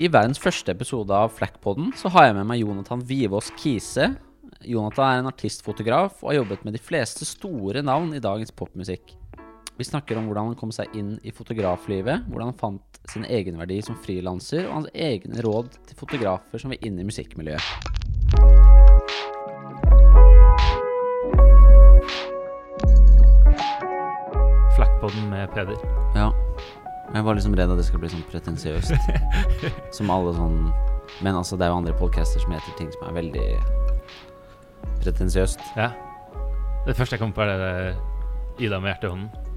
I verdens første episode av Flackpodden så har jeg med meg Jonathan Vivås Kise. Jonathan er en artistfotograf og har jobbet med de fleste store navn i dagens popmusikk. Vi snakker om hvordan han kom seg inn i fotograflivet, hvordan han fant sin egenverdi som frilanser, og hans egne råd til fotografer som vil inn i musikkmiljøet. Flackpodden med Peder. Ja. Jeg var liksom redd at det skulle bli sånn pretensiøst. som alle sånn Men altså, det er jo andre podcaster som heter ting som er veldig pretensiøst. Ja. Det første jeg kom på, er det Ida med hjertet i hånden.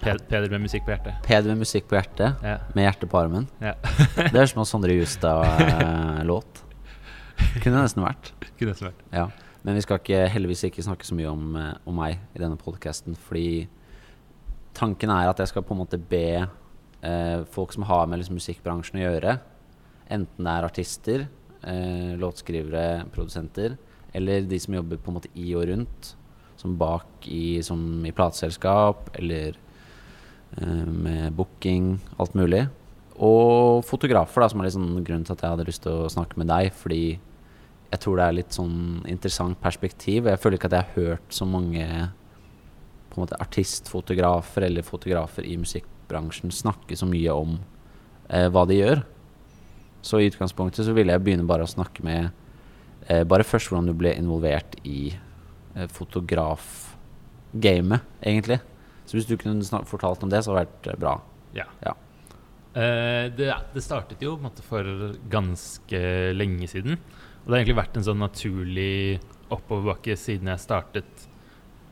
Ped- Peder med musikk på hjertet. Peder med musikk på hjertet, Ja. med hjertet på armen. ja. Det høres ut som en Sondre Justad-låt. Kunne nesten vært. Kunne nesten vært. Ja. Men vi skal ikke, heldigvis ikke snakke så mye om, eh, om meg i denne podkasten, fordi tanken er at jeg skal på en måte be eh, folk som har med liksom musikkbransjen å gjøre, enten det er artister, eh, låtskrivere, produsenter, eller de som jobber på en måte i og rundt, som bak i, som i plateselskap, eller eh, med booking, alt mulig. Og fotografer, da, som er sånn grunnen til at jeg hadde lyst til å snakke med deg, fordi jeg tror det er litt sånn interessant perspektiv. Jeg føler ikke at jeg har hørt så mange på en måte artistfotografer eller fotografer i musikkbransjen snakke så mye om eh, hva de gjør. Så i utgangspunktet så ville jeg begynne bare å snakke med eh, Bare først hvordan du ble involvert i eh, fotografgamet, egentlig. Så hvis du kunne fortalt om det, så hadde det vært eh, bra. Ja. Ja. Eh, det, det startet jo på en måte, for ganske lenge siden. Og det har egentlig vært en sånn naturlig oppoverbakke siden jeg startet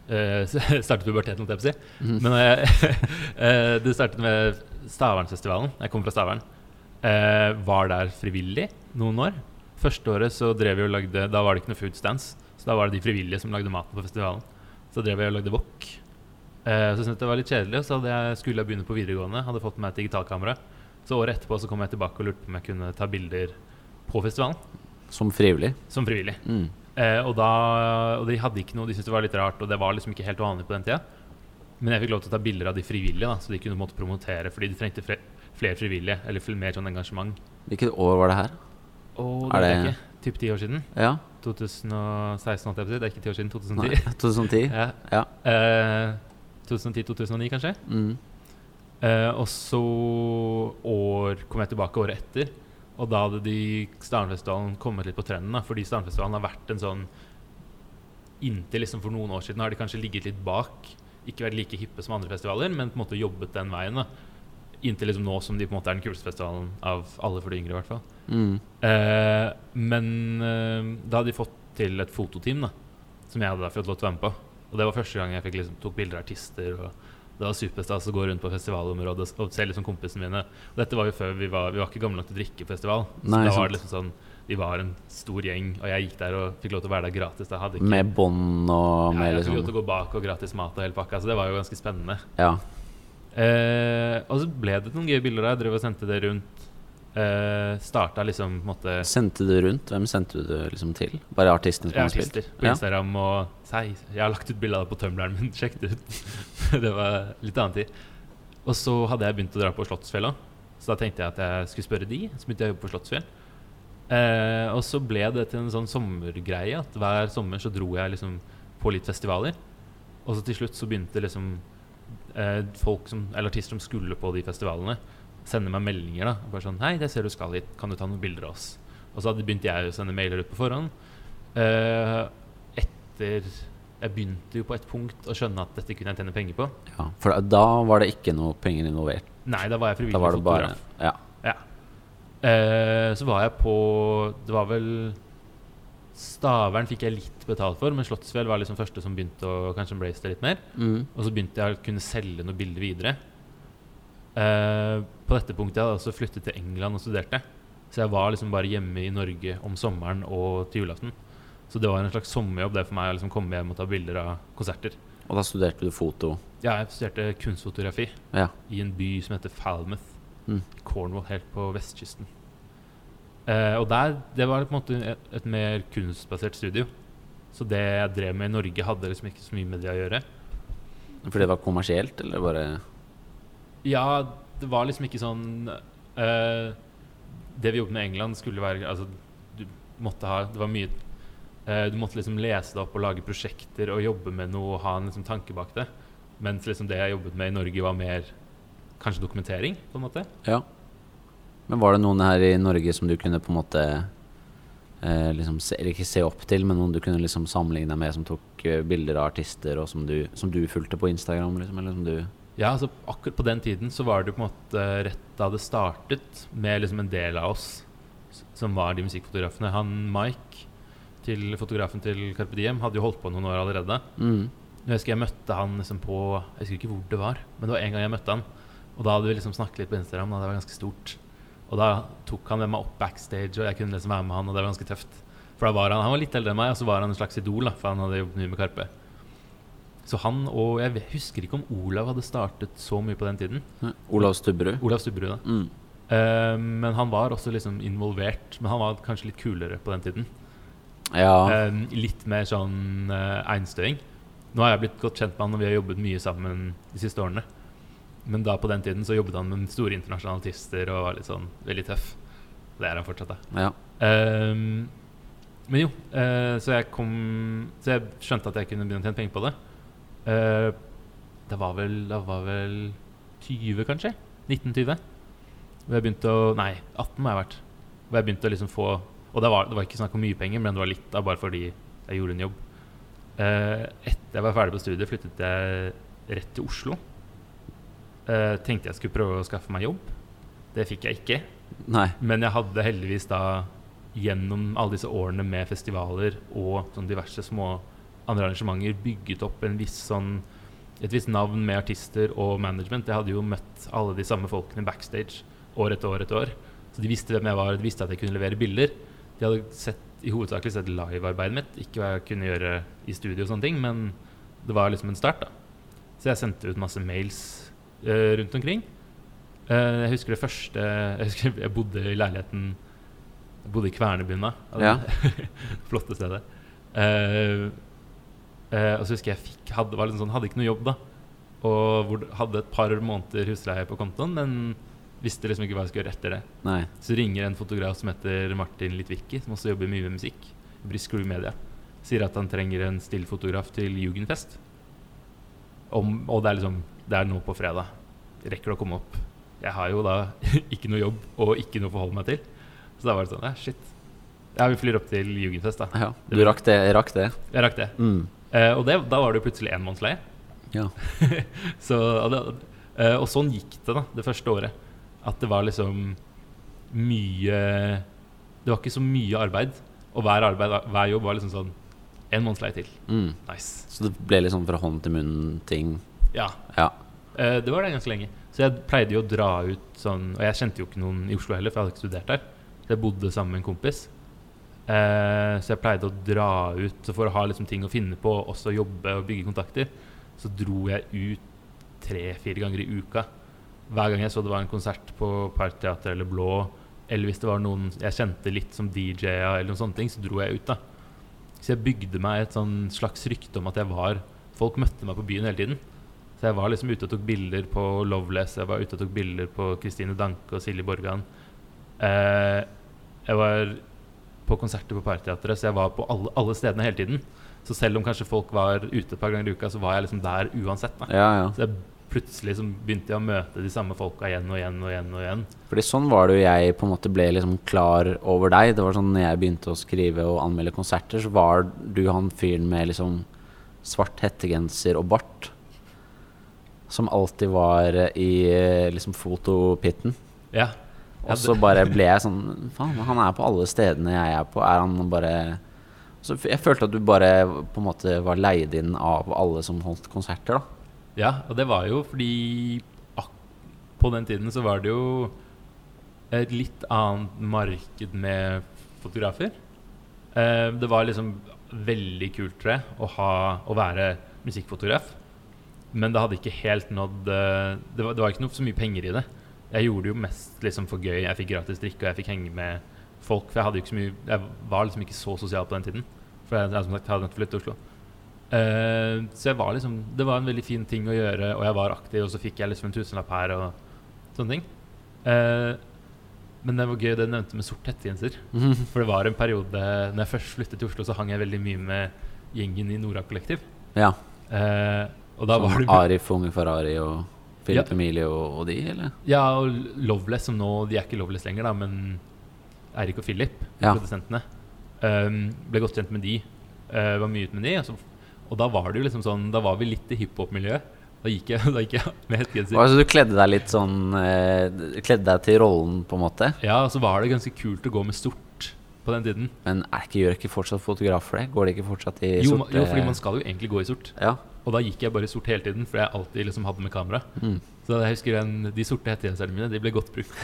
Startet puberteten, holdt jeg på å si. Mhm. Men jeg, eh, det startet med Stavernfestivalen. Jeg kommer fra Stavern. Eh, var der frivillig noen år. Første året så drev vi og lagde Da var det ikke noe food stands. Så da var det de frivillige som lagde maten på festivalen. Så drev jeg og lagde wok. Eh, så syntes det var litt kjedelig, og så jeg, skulle jeg begynne på videregående. Hadde fått meg et digitalkamera. Så året etterpå så kom jeg tilbake og lurte på om jeg kunne ta bilder på festivalen. Som frivillig. Som frivillig. Mm. Eh, og, da, og de hadde ikke noe, de syntes det var litt rart, og det var liksom ikke helt vanlig på den tida. Men jeg fikk lov til å ta bilder av de frivillige, da, så de kunne måte promotere, fordi de trengte flere, frivillige, eller fl- mer sånn engasjement. Hvilket år var det her? Er det er det- ikke typ ti år siden. Ja? 2016, holdt jeg på å si. Det er ikke ti år siden. 2010. Nei, 2010? Ja. Ja. Eh, 2010-2009, kanskje. Mm. Eh, og så år kom jeg tilbake året etter. Og da hadde de Stavernfestivalen kommet litt på trenden. Da, fordi Stavernfestivalen har vært en sånn Inntil liksom for noen år siden har de kanskje ligget litt bak. Ikke vært like hippe som andre festivaler, men på en måte jobbet den veien. da Inntil liksom nå som de på en måte er den kuleste festivalen av alle for de yngre. i hvert fall Mm. Eh, men eh, da hadde de fått til et fototeam da som jeg hadde fått lov til å være med på. Og det var første gang jeg fikk liksom, tok bilder av artister. Og det var superstas å gå rundt på festivalområdet og se liksom kompisene mine. Og dette var jo før vi var Vi var ikke gamle nok til å drikke festival. Så Nei, da sant. var det liksom sånn Vi var en stor gjeng, og jeg gikk der og fikk lov til å være der gratis. Ikke, Med bånd og ja, jeg fikk lov til liksom å gå bak og gratis mat og hele pakka, så det var jo ganske spennende. Ja. Eh, og så ble det noen gøye bilder der. Jeg drev og sendte det rundt. Eh, starta liksom måte Sendte du rundt? Hvem sendte du det liksom til? Bare artistene som Ja, har spilt? artister på Ja. Instagram og Hei, Jeg har lagt ut bilde av det på tømleren min. Sjekk det ut. det var litt annen tid. Og så hadde jeg begynt å dra på Slottsfjella. Så da tenkte jeg at jeg skulle spørre de. Så begynte jeg å jobbe på Slottsfjell. Uh, og så ble det til en sånn sommergreie at hver sommer så dro jeg liksom på litt festivaler. Og så til slutt så begynte liksom uh, folk som, eller artister som skulle på de festivalene, sende meg meldinger. da Bare sånn 'Hei, det ser du skal hit. Kan du ta noen bilder av oss?' Og så hadde begynte jeg å sende mailer ut på forhånd. Uh, etter Jeg begynte jo på et punkt å skjønne at dette kunne jeg tjene penger på. ja. For da var det ikke noe penger involvert. Nei, da var jeg frivillig var det bare. Ja. Ja. Uh, så var jeg på Det var vel Stavern fikk jeg litt betalt for, men Slottsfjell var liksom første som begynte å kanskje embrace det litt mer. Mm. Og så begynte jeg å kunne selge noen bilder videre. Eh, på dette punktet hadde jeg også flyttet til England og studerte. Så jeg var liksom bare hjemme i Norge om sommeren og til julaften. Så det var en slags sommerjobb det for meg å liksom komme hjem og ta bilder av konserter. Og da studerte du foto. Ja, jeg studerte kunstfotografi Ja. i en by som heter Falmouth. Mm. Cornwall, helt på vestkysten. Eh, og der, det var på en måte et, et mer kunstbasert studio. Så det jeg drev med i Norge, hadde liksom ikke så mye med det å gjøre. Fordi det var kommersielt, eller bare Ja, det var liksom ikke sånn uh, det vi jobbet med England, skulle være Altså, du måtte ha Det var mye uh, Du måtte liksom lese det opp og lage prosjekter og jobbe med noe og ha en liksom tanke bak det. Mens liksom det jeg jobbet med i Norge, var mer kanskje dokumentering, på en måte. Ja. Men var det noen her i Norge som du kunne på en måte eh, liksom se, Eller ikke se opp til, men noen du kunne liksom sammenligne deg med, som tok eh, bilder av artister, og som du, som du fulgte på Instagram? Liksom, eller som du Ja, altså akkurat på den tiden så var det på en måte rett da det startet, med liksom en del av oss som var de musikkfotografene. Han Mike, til fotografen til Carpe Diem, hadde jo holdt på noen år allerede. mm. Jeg husker jeg møtte han liksom på Jeg husker ikke hvor det var, men det var en gang jeg møtte han. Og da hadde vi liksom snakket litt på Instagram, og det var ganske stort. Og da tok han med meg opp backstage, og jeg kunne liksom være med han, og det var ganske tøft. For da var han, han var litt eldre enn meg, og så var han en slags idol, da, for han hadde jobbet mye med Karpe. Så han og Jeg husker ikke om Olav hadde startet så mye på den tiden. Ja. Olav Stubberud? Olav Stubberud, da. Mm. Uh, men han var også liksom involvert. Men han var kanskje litt kulere på den tiden. Ja. Uh, litt mer sånn uh, einstøing. Nå har jeg blitt godt kjent med han, og vi har jobbet mye sammen de siste årene. Men da på den tiden så jobbet han med store internasjonale artister og var litt sånn veldig tøff. Det er han fortsatt, da. ja. Ehm, men jo, uh, så jeg kom Så jeg skjønte at jeg kunne begynne å tjene penger på det. Eh, det var vel Det var vel 20, kanskje? 1920. Hvor jeg begynte å Nei, 18 må jeg ha vært. Hvor jeg begynte å liksom få Og det var, det var ikke snakk om mye penger, men det var litt av bare fordi jeg gjorde en jobb. Uh, etter jeg var ferdig på studiet, flyttet jeg rett til Oslo. Uh, tenkte jeg skulle prøve å skaffe meg jobb. Det fikk jeg ikke. Nei. Men jeg hadde heldigvis da gjennom alle disse årene med festivaler og sånn diverse små andre arrangementer bygget opp en viss sånn et visst navn med artister og management. Jeg hadde jo møtt alle de samme folkene backstage år etter år etter år. Så de visste hvem jeg var, de visste at jeg kunne levere bilder. De hadde sett, i hovedsakelig sett livearbeidet mitt, ikke hva jeg kunne gjøre i studio og sånne ting, men det var liksom en start, da. Så jeg sendte ut masse mails uh, rundt omkring. Uh, jeg husker det første Jeg husker jeg bodde i leiligheten Jeg bodde i Kvernebunna. Ja. Flotte stedet. Eh, og så husker jeg fikk hadde, var liksom sånn, hadde ikke noe jobb da. Og hvor, hadde et par måneder husleie på kontoen, men visste liksom ikke hva jeg skulle gjøre etter det. Nei. Så ringer en fotograf som heter Martin Litvicki, som også jobber mye med musikk. I Media. Sier at han trenger en stillfotograf til Jugendfest. Om, og det er liksom Det er nå på fredag. Rekker det å komme opp? Jeg har jo da ikke noe jobb og ikke noe å forholde meg til. Så da var det sånn Ja, shit. Ja, vi flyr opp til Jugendfest, da. Ja. Du rakk det? Jeg Rakk det? Jeg rakk det. Mm. Eh, og det, da var det plutselig enmannsleie. Ja. Så, og, det, eh, og sånn gikk det da, det første året. At det var liksom mye Det var ikke så mye arbeid. Og hver, arbeid, hver jobb var liksom sånn En månedsleie til. Mm. Nice. Så det ble liksom fra hånd til munn-ting? Ja. Ja. Eh, det var det ganske lenge. Så jeg pleide jo å dra ut sånn Og jeg kjente jo ikke noen i Oslo heller, for jeg hadde ikke studert der. Så jeg bodde sammen med en kompis. Eh, så jeg pleide å dra ut for å ha liksom ting å finne på, også jobbe og bygge kontakter. Så dro jeg ut tre-fire ganger i uka. Hver gang jeg så det var en konsert på Parkteatret eller Blå, eller hvis det var noen jeg kjente litt som DJ-a, eller noen sånne ting, så dro jeg ut. da Så jeg bygde meg et sånn slags rykte om at jeg var Folk møtte meg på byen hele tiden. Så jeg var liksom ute og tok bilder på Loveless, jeg var ute og tok bilder på Kristine Danke og Silje Borgan. Eh, jeg var på konserter på Parkteatret, så jeg var på alle, alle stedene hele tiden. Så selv om kanskje folk var ute et par ganger i uka, så var jeg liksom der uansett. Ja, ja. Så jeg plutselig så begynte jeg å møte de samme folka igjen og igjen og igjen. og igjen. Fordi sånn var det jo jeg på en måte ble liksom klar over deg. Det var sånn når jeg begynte å skrive og anmelde konserter, så var du han fyren med liksom svart hettegenser og bart. Som alltid var i eh, liksom fotopitten. Ja. Og så bare ble jeg sånn Faen, han er på alle stedene jeg er på. Er han bare så Jeg følte at du bare på en måte var leid inn av alle som holdt konserter, da. Ja, og det var jo fordi på den tiden så var det jo et litt annet marked med fotografer. Eh, det var liksom veldig kult, tror jeg, å, ha, å være musikkfotograf. Men det hadde ikke helt nådd eh, det, var, det var ikke noe så mye penger i det. Jeg gjorde det jo mest liksom for gøy. Jeg fikk gratis drikke, og jeg fikk henge med folk. For jeg mye Jeg var liksom ikke så sosial på den tiden. For jeg, jeg som sagt hadde nettopp flyttet til Oslo. Uh, så var liksom Det var en veldig fin ting å gjøre, og jeg var aktiv, og så fikk jeg liksom en tusenlapp her og sånne ting. Uh, Men det var gøy det du nevnte med sort hettegenser. For det var en periode Når jeg først flyttet til Oslo, så hang jeg veldig mye med gjengen i Nora Kollektiv. Ja. Uh, og da var det Arif Unge Ferrari og Philip Ja. Emilie og, og de, eller? Ja, og Loveless, som nå De er ikke Loveless lenger, da, men Eirik og Philip, Ja. produsentene, um, ble godt kjent med de. Uh, var mye ute med de. Og, og da var det jo liksom sånn Da var vi litt i hiphop-miljøet. Da gikk jeg, da gikk jeg med hettegenser. Altså, du kledde deg litt sånn eh, Kledde deg til rollen, på en måte. Ja, og så var det ganske kult å gå med stort på den tiden. Men er ikke, gjør ikke fortsatt fotografer det? Går det ikke fortsatt i Jo, sort? jo, fordi man skal jo egentlig gå i sort. Ja. Og da gikk jeg bare i sort hele tiden, for jeg alltid liksom hadde med kamera. Mm. Så jeg husker den, de sorte hettegenserne mine, de ble godt brukt.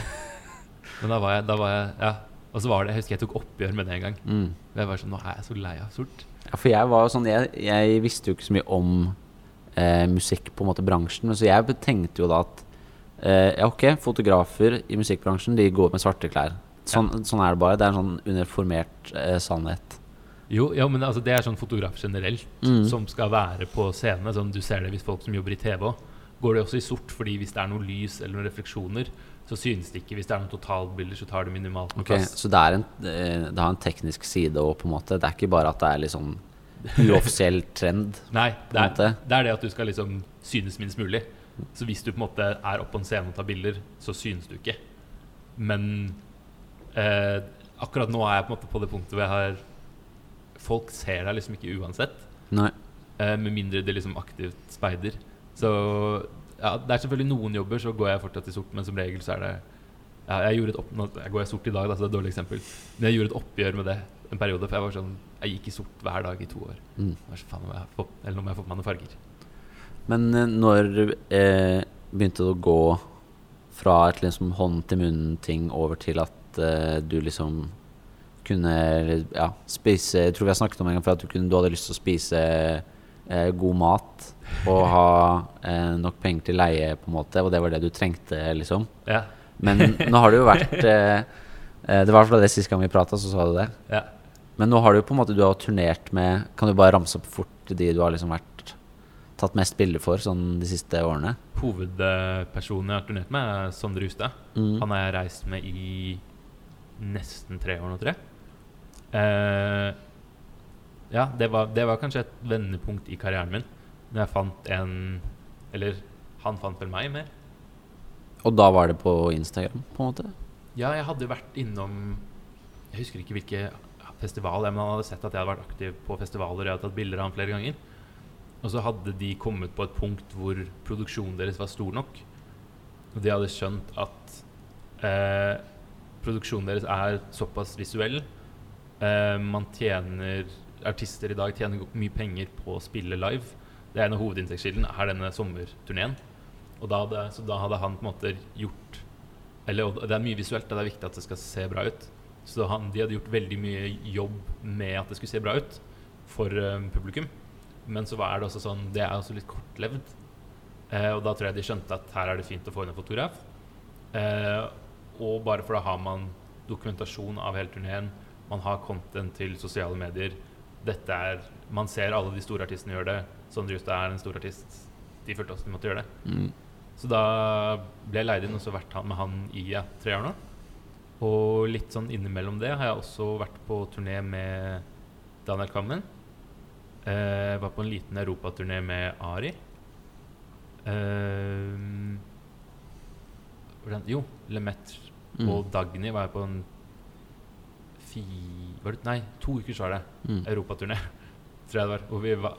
Men da var jeg, da var jeg Ja. Og så var det, jeg husker jeg tok oppgjør med det en gang. Mm. Jeg var sånn Nå er jeg så lei av sort. Ja, for jeg var sånn Jeg, jeg visste jo ikke så mye om eh, musikk, på en måte, bransjen. Så jeg tenkte jo da at eh, Ja, ok, fotografer i musikkbransjen, de går med svarte klær. Sånn, sånn er det bare. Det er en sånn uniformert eh, sannhet. Jo, ja, men altså, det er sånn fotograf generelt Mm. som skal være på scene. Sånn, du ser det hvis folk som jobber i TV òg. Går det også i sort fordi hvis det er noe lys eller noen refleksjoner, så synes det ikke. Hvis det er noen totalbilder, så tar det minimalt med Ok, plass. Så det, er en, eh, det har en teknisk side òg, på en måte. Det er ikke bare at det er litt sånn uoffisiell trend. Nei, det er, det er det at du skal liksom synes minst mulig. Så hvis du på en måte er oppe på en scene og tar bilder, så synes du ikke. Men eh, akkurat nå er jeg på en måte på det punktet hvor jeg har Folk ser deg liksom ikke uansett. Nei. Eh, med mindre de liksom aktivt speider. Så ja, det er selvfølgelig noen jobber så går jeg fortsatt i sort, men som regel så er det ja, jeg, gjorde et opp, nå jeg går i sort i dag, da, så det er et dårlig eksempel. Men jeg gjorde et oppgjør med det en periode. For jeg var sånn Jeg gikk i sort hver dag i to år. Mm. Var så, faen, nå må jeg få, eller nå må jeg få på meg noen farger. Men eh, når eh, begynte det å gå fra et liksom hånd til munn-ting over til at eh, du liksom kunne ja, spise Jeg tror vi har snakket om en gang før at du, kunne, du hadde lyst til å spise eh, god mat og ha eh, nok penger til leie, på en måte, og det var det du trengte, liksom. Ja, Men nå har det jo vært eh, eh, Det var i hvert fall det sist gang vi prata, så sa du det. ja. Men nå har du på en måte Du har turnert med Kan du bare ramse opp fort de du har liksom vært tatt mest bilder for sånn de siste årene? Hovedpersonen jeg har turnert med, er Sondre Hustad. Mm. Han har jeg reist med i nesten tre år nå, tror jeg. Eh, ja, det var, det var kanskje et vendepunkt i karrieren min. Når jeg fant en Eller han fant vel meg mer. Og da var det på Instagram, på en måte? Ja, jeg hadde vært innom Jeg husker ikke hvilke festival, men han hadde sett at jeg hadde vært aktiv på festivaler. og Jeg hadde tatt bilder av han flere ganger. Og så hadde de kommet på et punkt hvor produksjonen deres var stor nok. Og de hadde skjønt at eh, produksjonen deres er såpass visuell. Eh, man tjener Artister i dag tjener mye penger på å spille live. Det er en av hovedinntektskildene er denne sommerturneen. Så da hadde han på en måte gjort eller, det er mye visuelt, det er viktig at det skal se bra ut. Så han, de hadde gjort veldig mye jobb med at det skulle se bra ut for uh, publikum. Men så var det også sånn Det er også litt kortlevd. Uh, og da tror jeg de skjønte at her er det fint å få inn en fotograf. Og bare for da har man dokumentasjon av hele turneen. Man har content til sosiale medier. Dette er Man ser alle de store artistene gjøre det. Sondre Justad er en stor artist. De følte også de måtte gjøre det. Mm. Så da ble jeg leid inn og så vært med han i ja, tre år nå. Og litt sånn innimellom det har jeg også vært på turné med Daniel Kvammen. Eh, var på en liten europaturné med Ari. Eh, hvordan, jo, Lemet Mm. og Dagny var jeg på en fi... Var det, nei, to uker så var det. Mm. Europaturné, tror jeg det var. Hvor vi var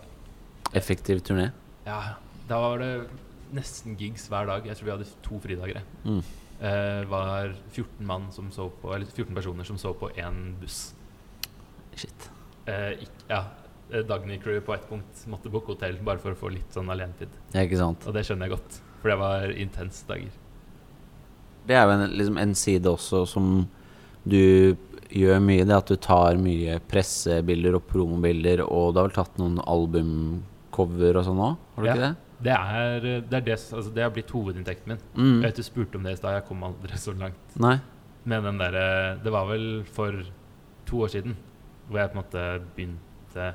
Effektiv turné. Ja, da var det nesten gigs hver dag. Jeg tror vi hadde to fridager. Mm. Eh, var 14 mann som så på Eller 14 personer som så på én buss. Shit. Eh, ikk- ja, eh, Dagny-crewet på et punkt måtte booke hotell bare for å få litt sånn alenetid. Ja, ikke sant. Og det skjønner jeg godt, for det var intense dager. Det er jo en, liksom en side også som du gjør mye, det at du tar mye pressebilder og promobilder, og du har vel tatt noen albumcover og sånn òg? Har du Ja. ikke det? Det er det, er det, altså det har blitt hovedinntekten min. Mm. Jeg vet du spurte om det i stad, jeg kom aldri så langt. Nei? Men den der, Det var vel for to år siden hvor jeg på en måte begynte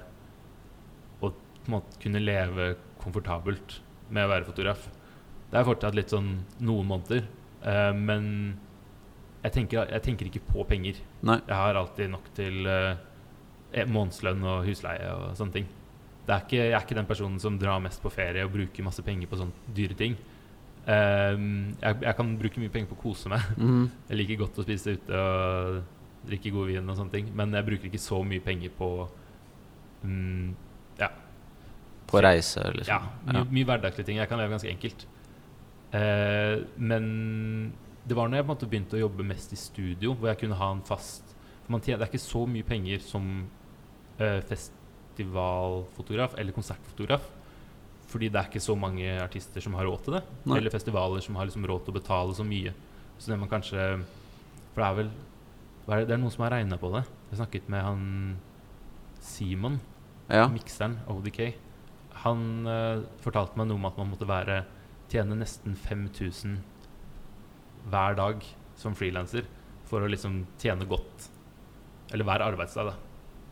å på en måte kunne leve komfortabelt med å være fotograf. Det er fortsatt litt sånn noen måneder, uh, men jeg tenker, jeg tenker ikke på penger. Nei. Jeg har alltid nok til uh, månedslønn og husleie og sånne ting. Det er ikke, jeg er ikke den personen som drar mest på ferie og bruker masse penger på sånne dyre ting. Um, jeg, jeg kan bruke mye penger på å kose meg. Mm. Jeg liker godt å spise ute og drikke god vin og sånne ting. Men jeg bruker ikke så mye penger på Ja På reise, liksom. ja, mye, mye hverdagslige ting. Jeg kan leve ganske enkelt. Uh, men det var når jeg måte begynte å jobbe mest i studio, hvor jeg kunne ha en fast tjener, Det er ikke så mye penger som uh, festivalfotograf eller konsertfotograf. Fordi det er ikke så mange artister som har råd til det. Nei. Eller festivaler som har liksom råd til å betale så mye. Så det man kanskje For det er vel er det, det er noen som har regna på det. Jeg snakket med han Simon Ja. mikseren ODK, han uh, fortalte meg noe om at man måtte være tjene nesten 5000 hver dag som frilanser for å liksom tjene godt. Eller hver arbeidsdag, da.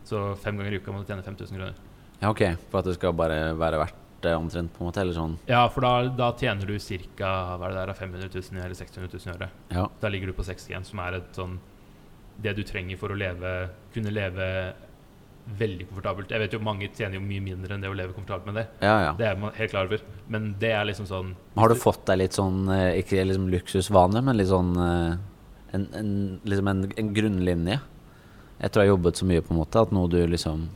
Så fem ganger i uka må du tjene 5000 kroner. ja, ok. For at det skal bare være verdt det omtrent, på en måte? Eller sånn? Ja, for da, da tjener du ca. hva er det der, 500 000 eller 600 000 i året. Ja. Da ligger du på 6G, som er et sånn det du trenger for å leve, kunne leve veldig komfortabelt. Jeg vet jo mange tjener jo mye mindre enn det å leve komfortabelt med det. Ja, ja. Det er man helt klar over. Men det er liksom sånn Har du fått deg litt sånn eh, Ikke liksom luksusvane, men litt sånn eh, en, en, liksom en, en grunnlinje? Etter å ha jobbet så mye, på en måte, at noe du liksom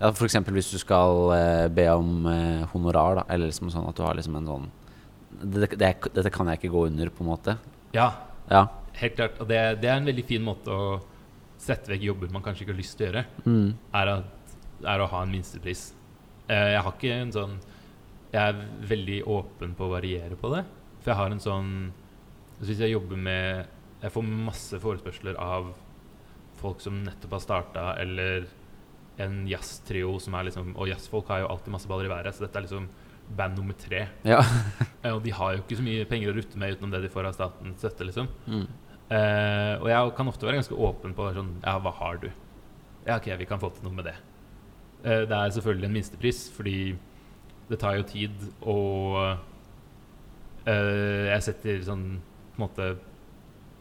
Ja, eksempel hvis du skal eh, be om eh, honorar, da, eller liksom sånn at du har liksom en sånn det, det, Dette kan jeg ikke gå under, på en måte. Ja, Ja. helt klart. Og det, det er en veldig fin måte å sette vekk jobber man kanskje ikke har lyst til å gjøre, Mm. er, at, er å ha en minstepris. Uh, jeg har ikke en sånn Jeg er veldig åpen på å variere på det. For jeg har en sånn så Hvis jeg jobber med Jeg får masse forespørsler av folk som nettopp har starta, eller en jazztrio som er liksom Og jazzfolk har jo alltid masse baller i været, så dette er liksom band nummer tre. Ja. Eh, Og de har jo ikke så mye penger å rutte med utenom det de får av statens støtte, liksom. Mm. Eh, og jeg kan ofte være ganske åpen på sånn Ja, hva har du? Ja, ok, vi kan få til noe med det. Uh, det er selvfølgelig en minstepris, fordi det tar jo tid, og uh, jeg setter sånn på en måte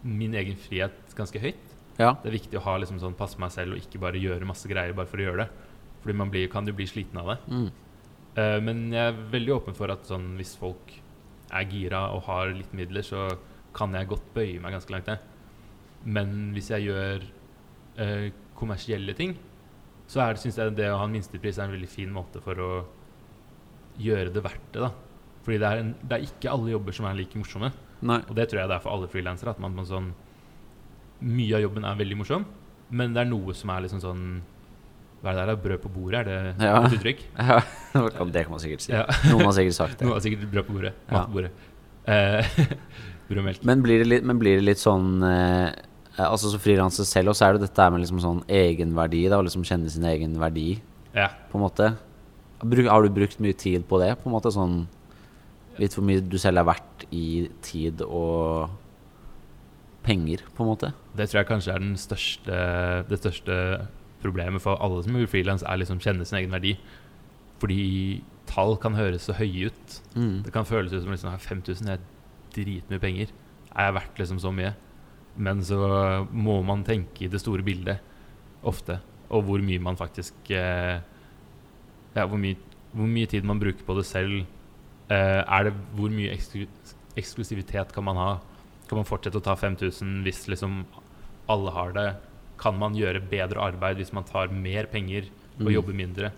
min egen frihet ganske høyt. ja. Det er viktig å ha liksom sånn passe meg selv og ikke bare gjøre masse greier bare for å gjøre det. Fordi man blir, kan jo bli sliten av det. Mm. Men jeg er veldig åpen for at sånn, hvis folk er gira og har litt midler, så kan jeg godt bøye meg ganske langt ned. Men hvis jeg gjør eh, kommersielle ting, så er det, synes jeg det å ha en minstepris er en veldig fin måte for å gjøre det verdt det. da. Fordi det er, en, det er ikke alle jobber som er like morsomme. Nei. Og det tror jeg det er for alle frilansere. At man man sånn Mye av jobben er veldig morsom, men det er noe som er liksom sånn Hva er det der? Brød på bordet? Er det Ja. et uttrykk? Ja, det kan man sikkert si. Ja. Noen har sikkert sagt det. Noen har sikkert brød på bordet. Ja. Mat på bordet. Eh, brød. Men blir det litt, men blir det litt sånn eh, Altså Som frilanser selv også, så er det dette med liksom sånn egenverdi. Da, å liksom kjenne sin egen verdi, Ja. på en måte. Har du brukt mye tid på det? På en måte sånn Litt hvor mye du selv er verdt i tid og penger, på en måte? Det tror jeg kanskje er den største, det største problemet for alle som gjør frilans, er liksom kjenne sin egen verdi. Fordi tall kan høres så høye ut. Mm. Det kan føles ut som liksom, 5000 er dritmye penger. Er jeg verdt liksom så mye? Men så må man tenke i det store bildet ofte. Og hvor mye man faktisk eh, Ja, hvor mye, hvor mye tid man bruker på det selv. Eh, er det Hvor mye eksklu eksklusivitet kan man ha? Kan man fortsette å ta 5000 hvis liksom alle har det? Kan man gjøre bedre arbeid hvis man tar mer penger og Mm. jobber mindre?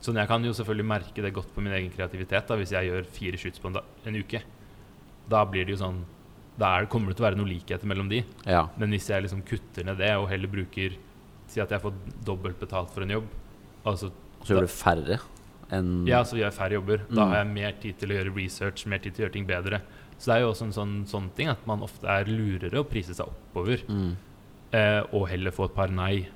Sånn, Jeg kan jo selvfølgelig merke det godt på min egen kreativitet da, hvis jeg gjør fire shoots på en, en uke. Da blir det jo sånn Da er, kommer det til å være noen likheter mellom de. Ja. Men hvis jeg liksom kutter ned det og heller bruker Si at jeg får dobbelt betalt for en jobb, altså Så gjør du færre enn ja, så gjør jeg færre jobber. Da Mm. har jeg mer tid til å gjøre research, mer tid til å gjøre ting bedre. Så det er jo også en sånn, sånn ting at man ofte er lurere å prise seg oppover, mm. eh, og heller få et par nei.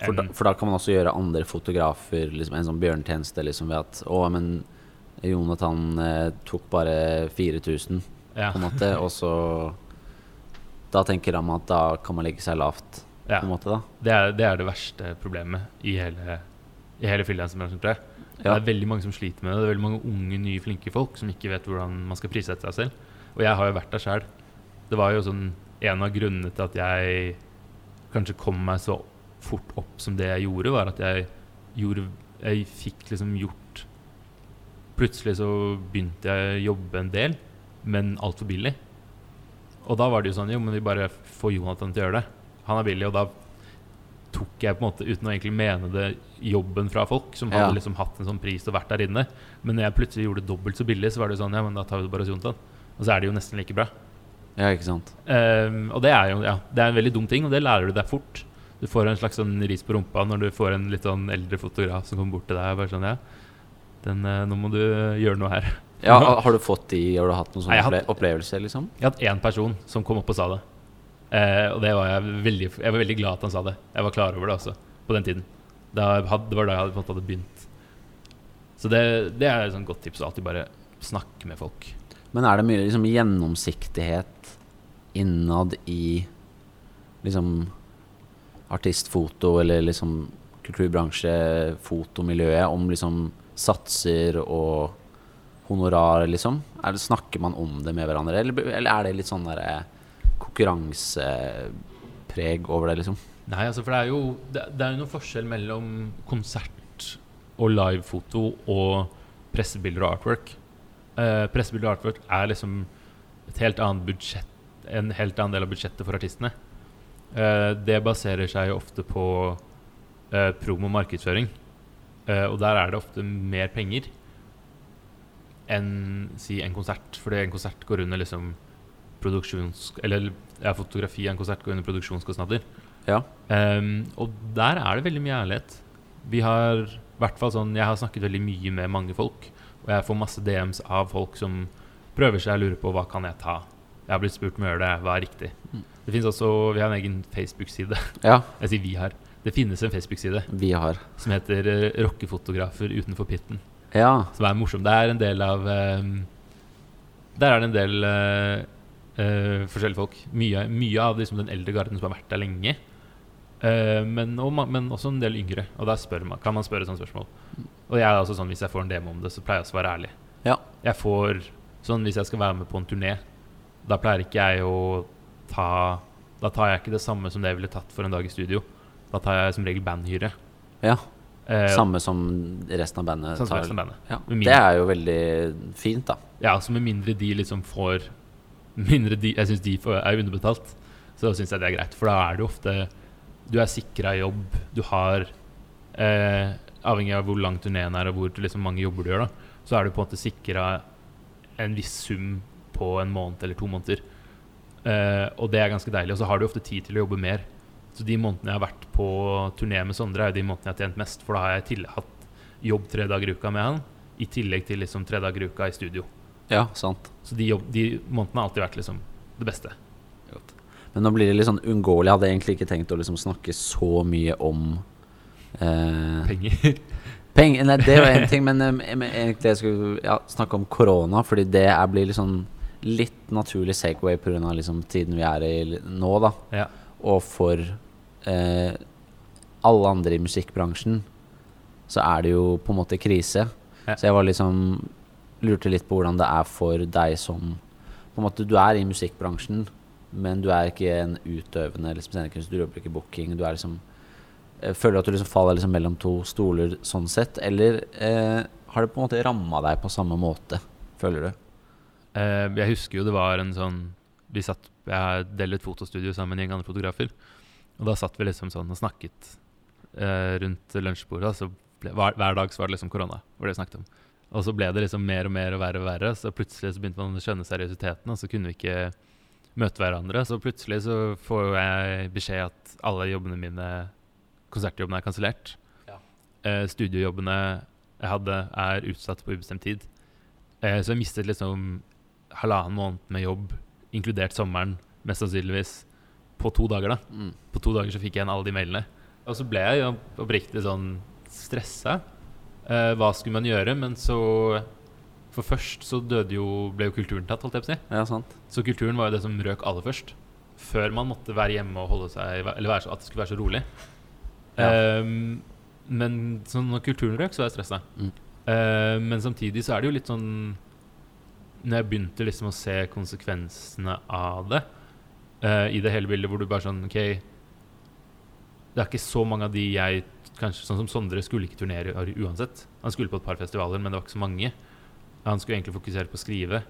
for, da, for da kan man også gjøre andre fotografer liksom en sånn bjørntjeneste liksom ved at Å, men Jonathan eh, tok bare 4000, ja, på en måte, og så Da tenker de at da kan man legge seg lavt, ja. på en måte, da. Det, er, det er det verste problemet i hele, i hele frilansbransjen, tror jeg. Ja. Det er veldig mange som sliter med det. Det er veldig mange unge, nye, flinke folk som ikke vet hvordan man skal prissette seg selv. Og jeg har jo vært der sjøl. Det var jo sånn en av grunnene til at jeg kanskje kom meg så fort opp som det jeg gjorde, var at jeg gjorde Jeg fikk liksom gjort Plutselig så begynte jeg å jobbe en del, men altfor billig. Og da var det jo sånn Jo, men vi bare får Jonathan til å gjøre det. Han er billig, og da tok jeg på en måte, uten å egentlig mene det, jobben fra folk som hadde Ja. liksom hatt en sånn pris og vært der inne. Men når jeg plutselig gjorde det dobbelt så billig, så var det sånn Ja, men da tar vi det bare hos Jonathan. Og så er det jo nesten like bra. Ja, ikke sant. Um, og det er jo ja, det er en veldig dum ting, og det lærer du deg fort. Du får en slags sånn ris på rumpa når du får en litt sånn eldre fotograf som kommer bort til deg og bare sånn Ja, den, eh, nå må du gjøre noe her. Ja, har- du fått de Har du hatt noen sånne opple opplevelser, liksom? Jeg har hatt én person som kom opp og sa det. Eh, og det var jeg veldig Jeg var veldig glad at han sa det. Jeg var klar over det også, på den tiden. Da hadde, det var da jeg hadde, hadde begynt. Så det, det er et sånn godt tips alltid bare snakke med folk. Men er det mye liksom, gjennomsiktighet innad i liksom artistfoto eller liksom kulturbransje, fotomiljøet, om liksom satser og honorar, liksom? Er det, snakker man om det med hverandre, eller, eller er det litt sånn der, konkurransepreg over det, liksom? Nei, altså for det er jo Det, det er noen forskjell mellom konsert og livefoto og pressebilder og artwork. Eh, pressebilder og artwork er liksom et helt annet budsjett en helt annen del av budsjettet for artistene. Eh, det baserer seg ofte på eh, promo markedsføring. Eh, og der er det ofte mer penger enn si en konsert. Fordi en konsert går under liksom produksjons... Eller ja, fotografi av en konsert går under produksjonskostnader. Ja. Um, og der er det veldig mye ærlighet. Vi har hvert fall sånn Jeg har snakket veldig mye med mange folk, og jeg får masse DMs av folk som prøver seg og lurer på hva kan jeg ta. Jeg har blitt spurt om å gjøre det, hva er riktig? Mm. Det finnes også, Vi har en egen Facebook-side. Ja, Jeg sier vi har. Det finnes en Facebook-side vi har. som heter eh, Rockefotografer utenfor pitten. Ja. Som er morsom. Det er en del av um, Der er det en del uh, uh, forskjellige folk. Mye, mye av liksom, den eldre garden som har vært der lenge. Uh, men, og, men også en del yngre. Og spør man, kan man spørre sånne spørsmål. Og jeg er også sånn, hvis jeg får en demo om det, så pleier jeg å være ærlig. Ja. Jeg får sånn Hvis jeg skal være med på en turné, da pleier ikke jeg å ta Da tar jeg ikke det samme som det jeg ville tatt for en dag i studio. Da tar jeg som regel bandhyre. ja. Eh, Samme som resten av bandet tar. resten av bandet. Ja. Det er jo veldig fint, da. Ja, så med mindre de liksom får Mindre de Jeg syns de får, er underbetalt, så syns jeg det er greit. For da er det jo ofte Du er sikra jobb, du har eh, Avhengig av hvor lang turneen er og hvor liksom, mange jobber du gjør, da, så er du på en måte sikra en viss sum på en måned eller to måneder. Eh, og det er ganske deilig. Og så har du ofte tid til å jobbe mer. Så de månedene jeg har vært på turné med Sondre, er jo de månedene jeg har tjent mest. For da har jeg til, hatt jobb tre dager i uka med han, i tillegg til liksom tre dager i uka i studio. Ja, sant. Så de, jobb, de månedene har alltid vært liksom det beste. Men nå blir det litt sånn unngåelig. Jeg hadde egentlig ikke tenkt å liksom snakke så mye om eh, Penger. Penger Nei, det var én ting, men eh, egentlig jeg skulle ja, snakke om korona, fordi det er, blir liksom litt naturlig Segway pga. Liksom tiden vi er i nå, da. Ja. Og for eh, alle andre i musikkbransjen så er det jo på en måte krise. Ja. Så jeg var liksom lurte litt på hvordan det er for deg som På en måte Du er i musikkbransjen, men du er ikke en utøvende liksom, scenekunstner. Du jobber ikke booking. Du er liksom eh, Føler du at du liksom faller liksom mellom to stoler sånn sett, eller eh, har det på en måte ramma deg på samme måte, føler du? Eh, jeg husker jo det var en sånn Vi satt Jeg delte et fotostudio sammen med en gjeng andre fotografer. Og da satt vi liksom sånn og snakket eh, rundt lunsjbordet. Så ble, hver, hver dag så var det liksom korona. Var det snakket om. Og så ble det liksom mer og mer og verre og verre. Så plutselig så begynte man å skjønne seriøsiteten, og så kunne vi ikke møte hverandre. Så plutselig så får jeg beskjed at alle jobbene mine, konsertjobbene, er kansellert. Ja. Eh, studiojobbene jeg hadde, er utsatt på ubestemt tid. Eh, så jeg mistet liksom halvannen måned med jobb, inkludert sommeren, mest sannsynligvis, på to dager. da. Mm. På to dager så fikk jeg igjen alle de mailene. Og så ble jeg jo oppriktig sånn stressa. Eh, hva skulle man gjøre? Men så For først så døde jo, ble jo kulturen tatt, holdt jeg på å si. Ja, sant. Så kulturen var jo det som røk aller først. Før man måtte være hjemme og holde seg Eller være så, at det skulle være så rolig. Ja. Um, men så når kulturen røk, så var jeg stressa. Mm. Uh, men samtidig så er det jo litt sånn Når jeg begynte liksom å se konsekvensene av det, eh, i det hele bildet, hvor du bare sånn OK Det er ikke så mange av de jeg Kanskje sånn som Sondre skulle ikke turnere uansett. Han skulle på et par festivaler, men det var ikke så mange. Han skulle egentlig fokusere på å skrive.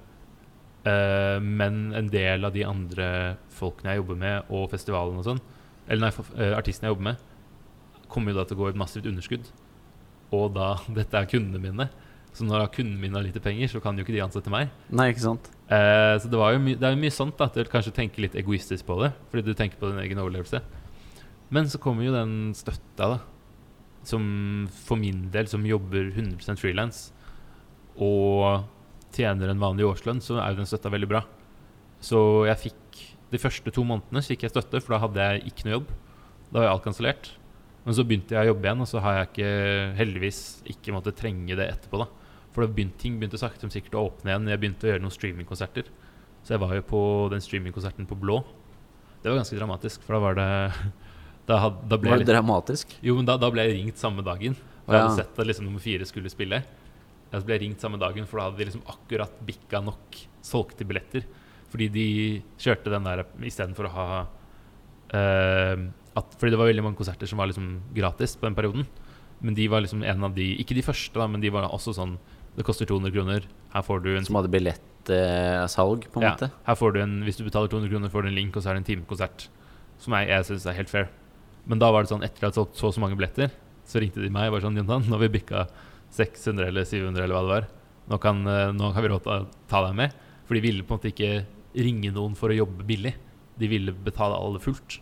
Uh, men en del av de andre folkene jeg jobber med, og festivalen og sånn, eller nei, eh, artistene jeg jobber med, kommer jo da til å gå i et massivt underskudd. Og da Dette er kundene mine. Så når kundene mine har lite penger, så kan jo ikke de ansette meg. Nei, ikke sant? Eh, så det, var jo det er jo mye sånt at du kanskje tenker litt egoistisk på det, fordi du tenker på din egen overlevelse. Men så kommer jo den støtta, da. Som for min del, som jobber 100% frilans, og tjener en vanlig årslønn, så er jo den støtta veldig bra. Så jeg fikk De første to månedene fikk jeg støtte, for da hadde jeg ikke noe jobb. Da var jo alt kansellert. Men så begynte jeg å jobbe igjen, og så har jeg ikke, heldigvis ikke måttet trenge det etterpå. da For begynte, ting begynte sakte, men sikkert å åpne igjen. Jeg begynte å gjøre noen streamingkonserter. Så jeg var jo på den streamingkonserten på Blå. Det var ganske dramatisk, for da var det Da, had, da ble Var det dramatisk? jo, men da, da ble jeg ringt samme dagen. For Å, jeg hadde sett at liksom nummer fire skulle spille. Jeg ble ringt samme dagen, for da hadde de liksom akkurat bikka nok solgte billetter. Fordi de kjørte den der istedenfor å ha uh, at, Fordi det var veldig mange konserter som var liksom gratis på den perioden. Men de var liksom en av de Ikke de første, da, men de var også sånn Det koster 200 kroner. Her får du en Som hadde billettsalg, på en ja, måte? Her får du en, hvis du betaler 200 kroner, får du en link, og så er det en timekonsert. Som jeg, jeg syns er helt fair. Men da var det sånn, etter at jeg hadde solgt så og så mange billetter, så ringte de meg og var sånn Jontan, nå har vi bikka 600 eller 700 eller hva det var. Nå kan, nå har vi råd til å ta deg med. For de ville på en måte ikke ringe noen for å jobbe billig. De ville betale alle fullt.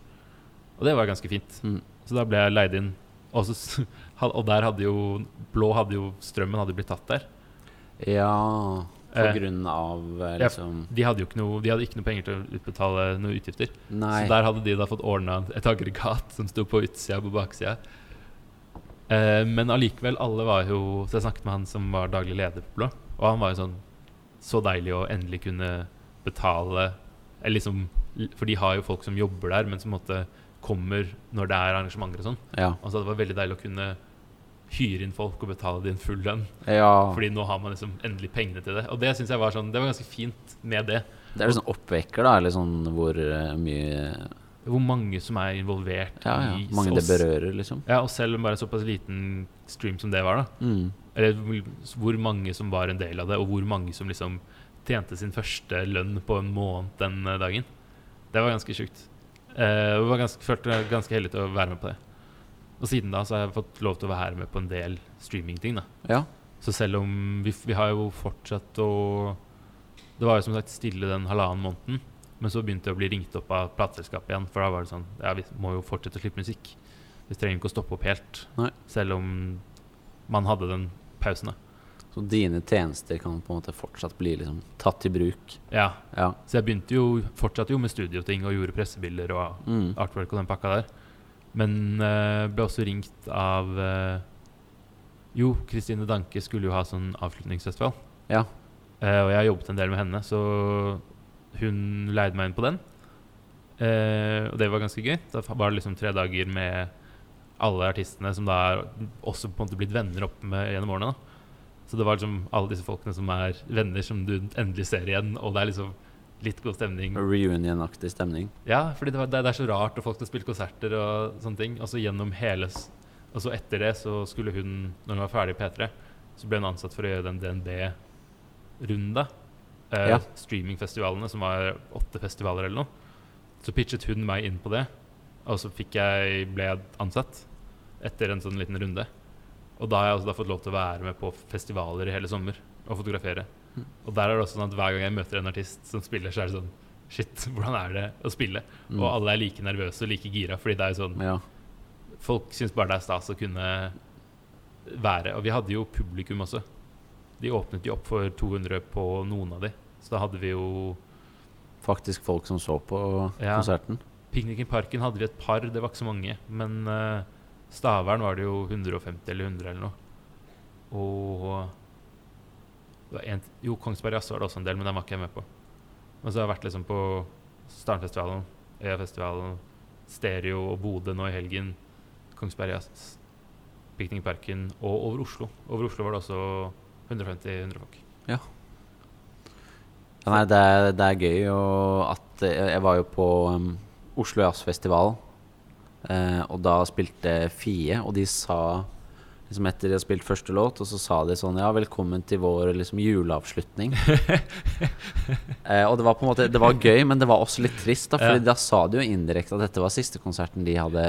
Og det var ganske fint. Mm. Så da ble jeg leid inn. Og, så, og der hadde jo Blå hadde jo Strømmen hadde blitt tatt der. Ja, på Eh, grunn av liksom ja. De hadde jo ikke noe, de hadde ikke noe penger til å utbetale noen utgifter. Nei. Så der hadde de da fått ordna et aggregat som sto på utsida og på baksida. Eh, men allikevel, alle var jo Så jeg snakket med han som var daglig leder på Blå, og han var jo sånn Så deilig å endelig kunne betale Eller liksom For de har jo folk som jobber der, men som måtte kommer når det er arrangementer og sånn. Ja. Og så det var veldig deilig å kunne hyre inn folk og betale din full lønn. ja. Fordi nå har man liksom endelig pengene til det. Og det synes jeg var sånn Det var ganske fint med det. Det er sånn oppvekker, da, eller sånn hvor eh, mye Hvor mange som er involvert Ja, ja. i Mange det berører, liksom. Ja, og selv om bare såpass liten stream som det var, da. Mm. Eller hvor- mange som var en del av det, og hvor mange som liksom tjente sin første lønn på en måned den eh, dagen. Det var ganske sjukt. Uh, jeg var følte ganske heldig til å være med på det. Og siden da så har jeg fått lov til å være med på en del streamingting. Ja. Så selv om vi, vi har jo fortsatt å Det var jo som sagt stille den halvannen måneden. Men så begynte jeg å bli ringt opp av plateselskapet igjen. For da var det sånn Ja, vi må jo fortsette å slippe musikk. Vi trenger ikke å stoppe opp helt. Nei. Selv om man hadde den pausen. da Så dine tjenester kan på en måte fortsatt bli liksom tatt i bruk. Ja, Ja. Så jeg begynte jo fortsatte jo med studioting og gjorde pressebilder og Mm. artwork og den pakka der. Men uh, ble også ringt av uh, Jo, Kristine Danke skulle jo ha sånn avslutningsfestival. Ja. Uh, og jeg har jobbet en del med henne, så hun leide meg inn på den. Og det var ganske gøy. Da var det liksom tre dager med alle artistene som da er også på en måte blitt venner opp med gjennom årene. da Så det var liksom alle disse folkene som er venner som du endelig ser igjen, og det er liksom litt god stemning. Reunion-aktig stemning. Ja, fordi det, var, det, det er så rart, og folk har spilt konserter og sånne ting. Og så gjennom hele Og så etter det så skulle hun, når hun var ferdig i P3, så ble hun ansatt for å gjøre den DNB-runda. Eh, Ja. Streamingfestivalene, som var åtte festivaler eller noe. Så pitchet hun meg inn på det, og så jeg, ble jeg ansatt etter en sånn liten runde. Og da har jeg også da fått lov til å være med på festivaler i hele sommer og fotografere. Og der er det også sånn at hver gang jeg møter en artist som spiller, så er det sånn Shit, hvordan er det å spille? Mm. Og alle er like nervøse og like gira, fordi det er jo sånn Ja. Folk syns bare det er stas å kunne være. Og vi hadde jo publikum også. De åpnet jo opp for 200 på noen av de. Så da hadde vi jo Faktisk folk som så på Ja. konserten. Piknik i parken hadde vi et par, det var ikke så mange. Men uh, Stavern var det jo 150 eller 100 eller noe. Og en, Jo, Kongsberg Jazz var det også en del, men den var ikke jeg med på. Men så har jeg vært liksom på Starnfestivalen, Øyafestivalen, Stereo og Bodø nå i helgen. Kongsberg Jazz, Piknikparken og over Oslo. Over Oslo var det også 150-100 folk. Ja, nei, det er, det er gøy, at jeg, jeg var jo på um, Oslo Jazzfestival, eh, og da spilte Fie, og de sa liksom etter de har spilt første låt, og så sa de sånn Ja, velkommen til vår liksom juleavslutning. eh, og det var på en måte Det var gøy, men det var også litt trist, da, Fordi Ja. da sa de jo indirekte at dette var siste konserten de hadde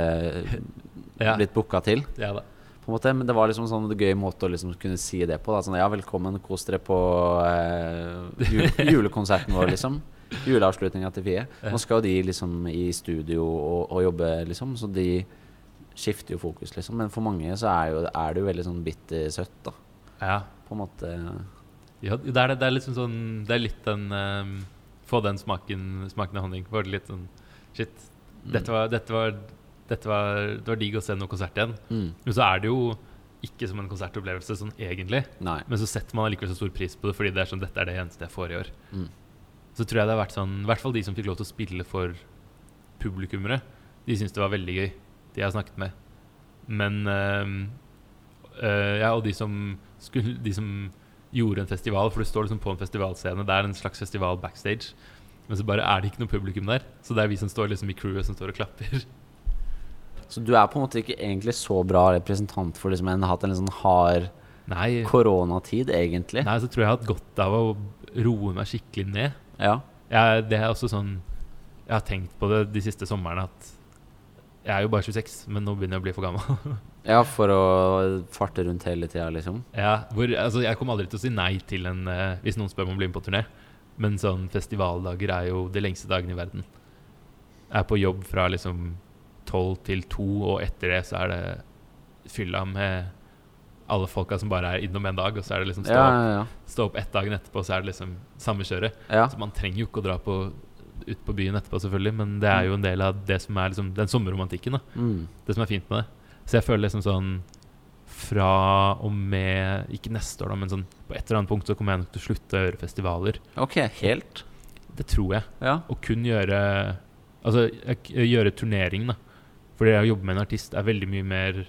Ja. blitt booka til. Ja da. På en måte, men det var liksom sånn en gøy måte å liksom kunne si det på. Da. Sånn, ja, velkommen, kos dere på eh, jul julekonserten vår, liksom. Juleavslutninga til Fie. Nå skal jo de liksom i studio og, og jobbe, liksom, så de skifter jo fokus, liksom. Men for mange så er, jo, er det jo veldig sånn bittersøtt, da. Ja. På en måte. Ja, det er, det er liksom sånn Det er litt den um, Få den smaken Smaken av honning. Var det litt sånn Shit. Mm. Dette var, dette var, dette var, det var digg å se noe konsert igjen. Mm. Men så er det jo ikke som en konsertopplevelse sånn egentlig. Nei. Men så setter man allikevel så stor pris på det fordi det er sånn dette er det eneste jeg får i år. Mm. Så tror jeg det har vært sånn I hvert fall de som fikk lov til å spille for publikummere, de syntes det var veldig gøy. De jeg snakket med. Men uh, uh, Ja, og de som skulle De som gjorde en festival, for du står liksom på en festivalscene. Det er en slags festival backstage. Men så bare er det ikke noe publikum der. Så det er vi som står liksom i crewet som står og klapper. Så du er på en måte ikke egentlig så bra representant for liksom en hatt en sånn hard koronatid, egentlig. nei, så tror jeg jeg har hatt godt av å roe meg skikkelig ned. Ja. Jeg, det er også sånn Jeg har tenkt på det de siste somrene at jeg er jo bare 26, men nå begynner jeg å bli for gammel. ja, for å farte rundt hele tida, liksom. ja, hvor, altså, jeg kommer aldri til å si nei til en uh, hvis noen spør om å bli med på turné. Men sånn festivaldager er jo de lengste dagene i verden. Jeg er på jobb fra liksom tolv til to, og etter det så er det fylla med alle folka som bare er innom en dag, og så er det liksom stå, Ja, opp, ja, ja. stå opp ett dagen etterpå, så er det liksom samme kjøret. ja. Så man trenger jo ikke å dra på, ut på byen etterpå, selvfølgelig, men det er jo en del av det som er liksom, den sommerromantikken. Mm. Det som er fint med det. Så jeg føler liksom sånn Fra og med Ikke neste år, da, men sånn på et eller annet punkt så kommer jeg nok til å slutte å gjøre festivaler. Ok, helt. Det tror jeg. Ja. Og kun gjøre Altså gjøre turnering, da. Fordi det å jobbe med en artist er veldig mye mer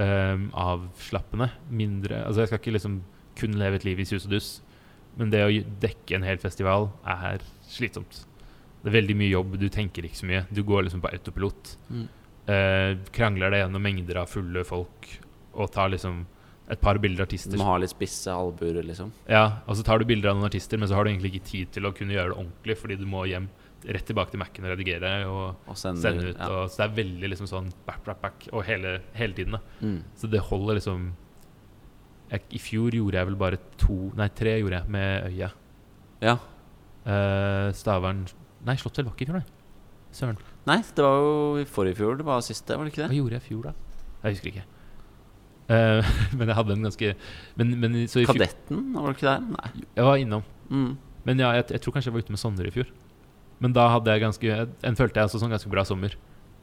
um, avslappende. Mindre Altså jeg skal ikke liksom kun leve et liv i sus og dus. Men det å dekke en hel festival er slitsomt. Det er veldig mye jobb, du tenker ikke så mye. Du går liksom på autopilot. Mm. Eh, krangler deg gjennom mengder av fulle folk og tar liksom et par bilder av Du artister. må ha litt spisse albuer, liksom. Ja, og så tar du bilder av noen artister, men så har du egentlig ikke tid til å kunne gjøre det ordentlig, fordi du må hjem rett tilbake til Mac-en og redigere og Og sende, sende ut. Ja. Og, så det er veldig liksom sånn back, back, back og hele, hele tiden. da Mm. Så det holder liksom jeg, I fjor gjorde jeg vel bare to Nei, tre gjorde jeg med Øya. ja. Eh, Stavern Nei, Slottsfjell var ikke i fjor, nei. Søren. Nei, det var jo i forrige fjor. Det var siste, var det ikke det? Hva gjorde jeg i fjor, da? Jeg husker ikke. Uh, men jeg hadde en ganske Men, men så i fjor Kadetten, var det ikke der? Nei. Jeg var innom. Mm. Men ja, jeg, jeg tror kanskje jeg var ute med Sondre i fjor. Men da hadde jeg ganske En følte jeg også sånn ganske bra sommer.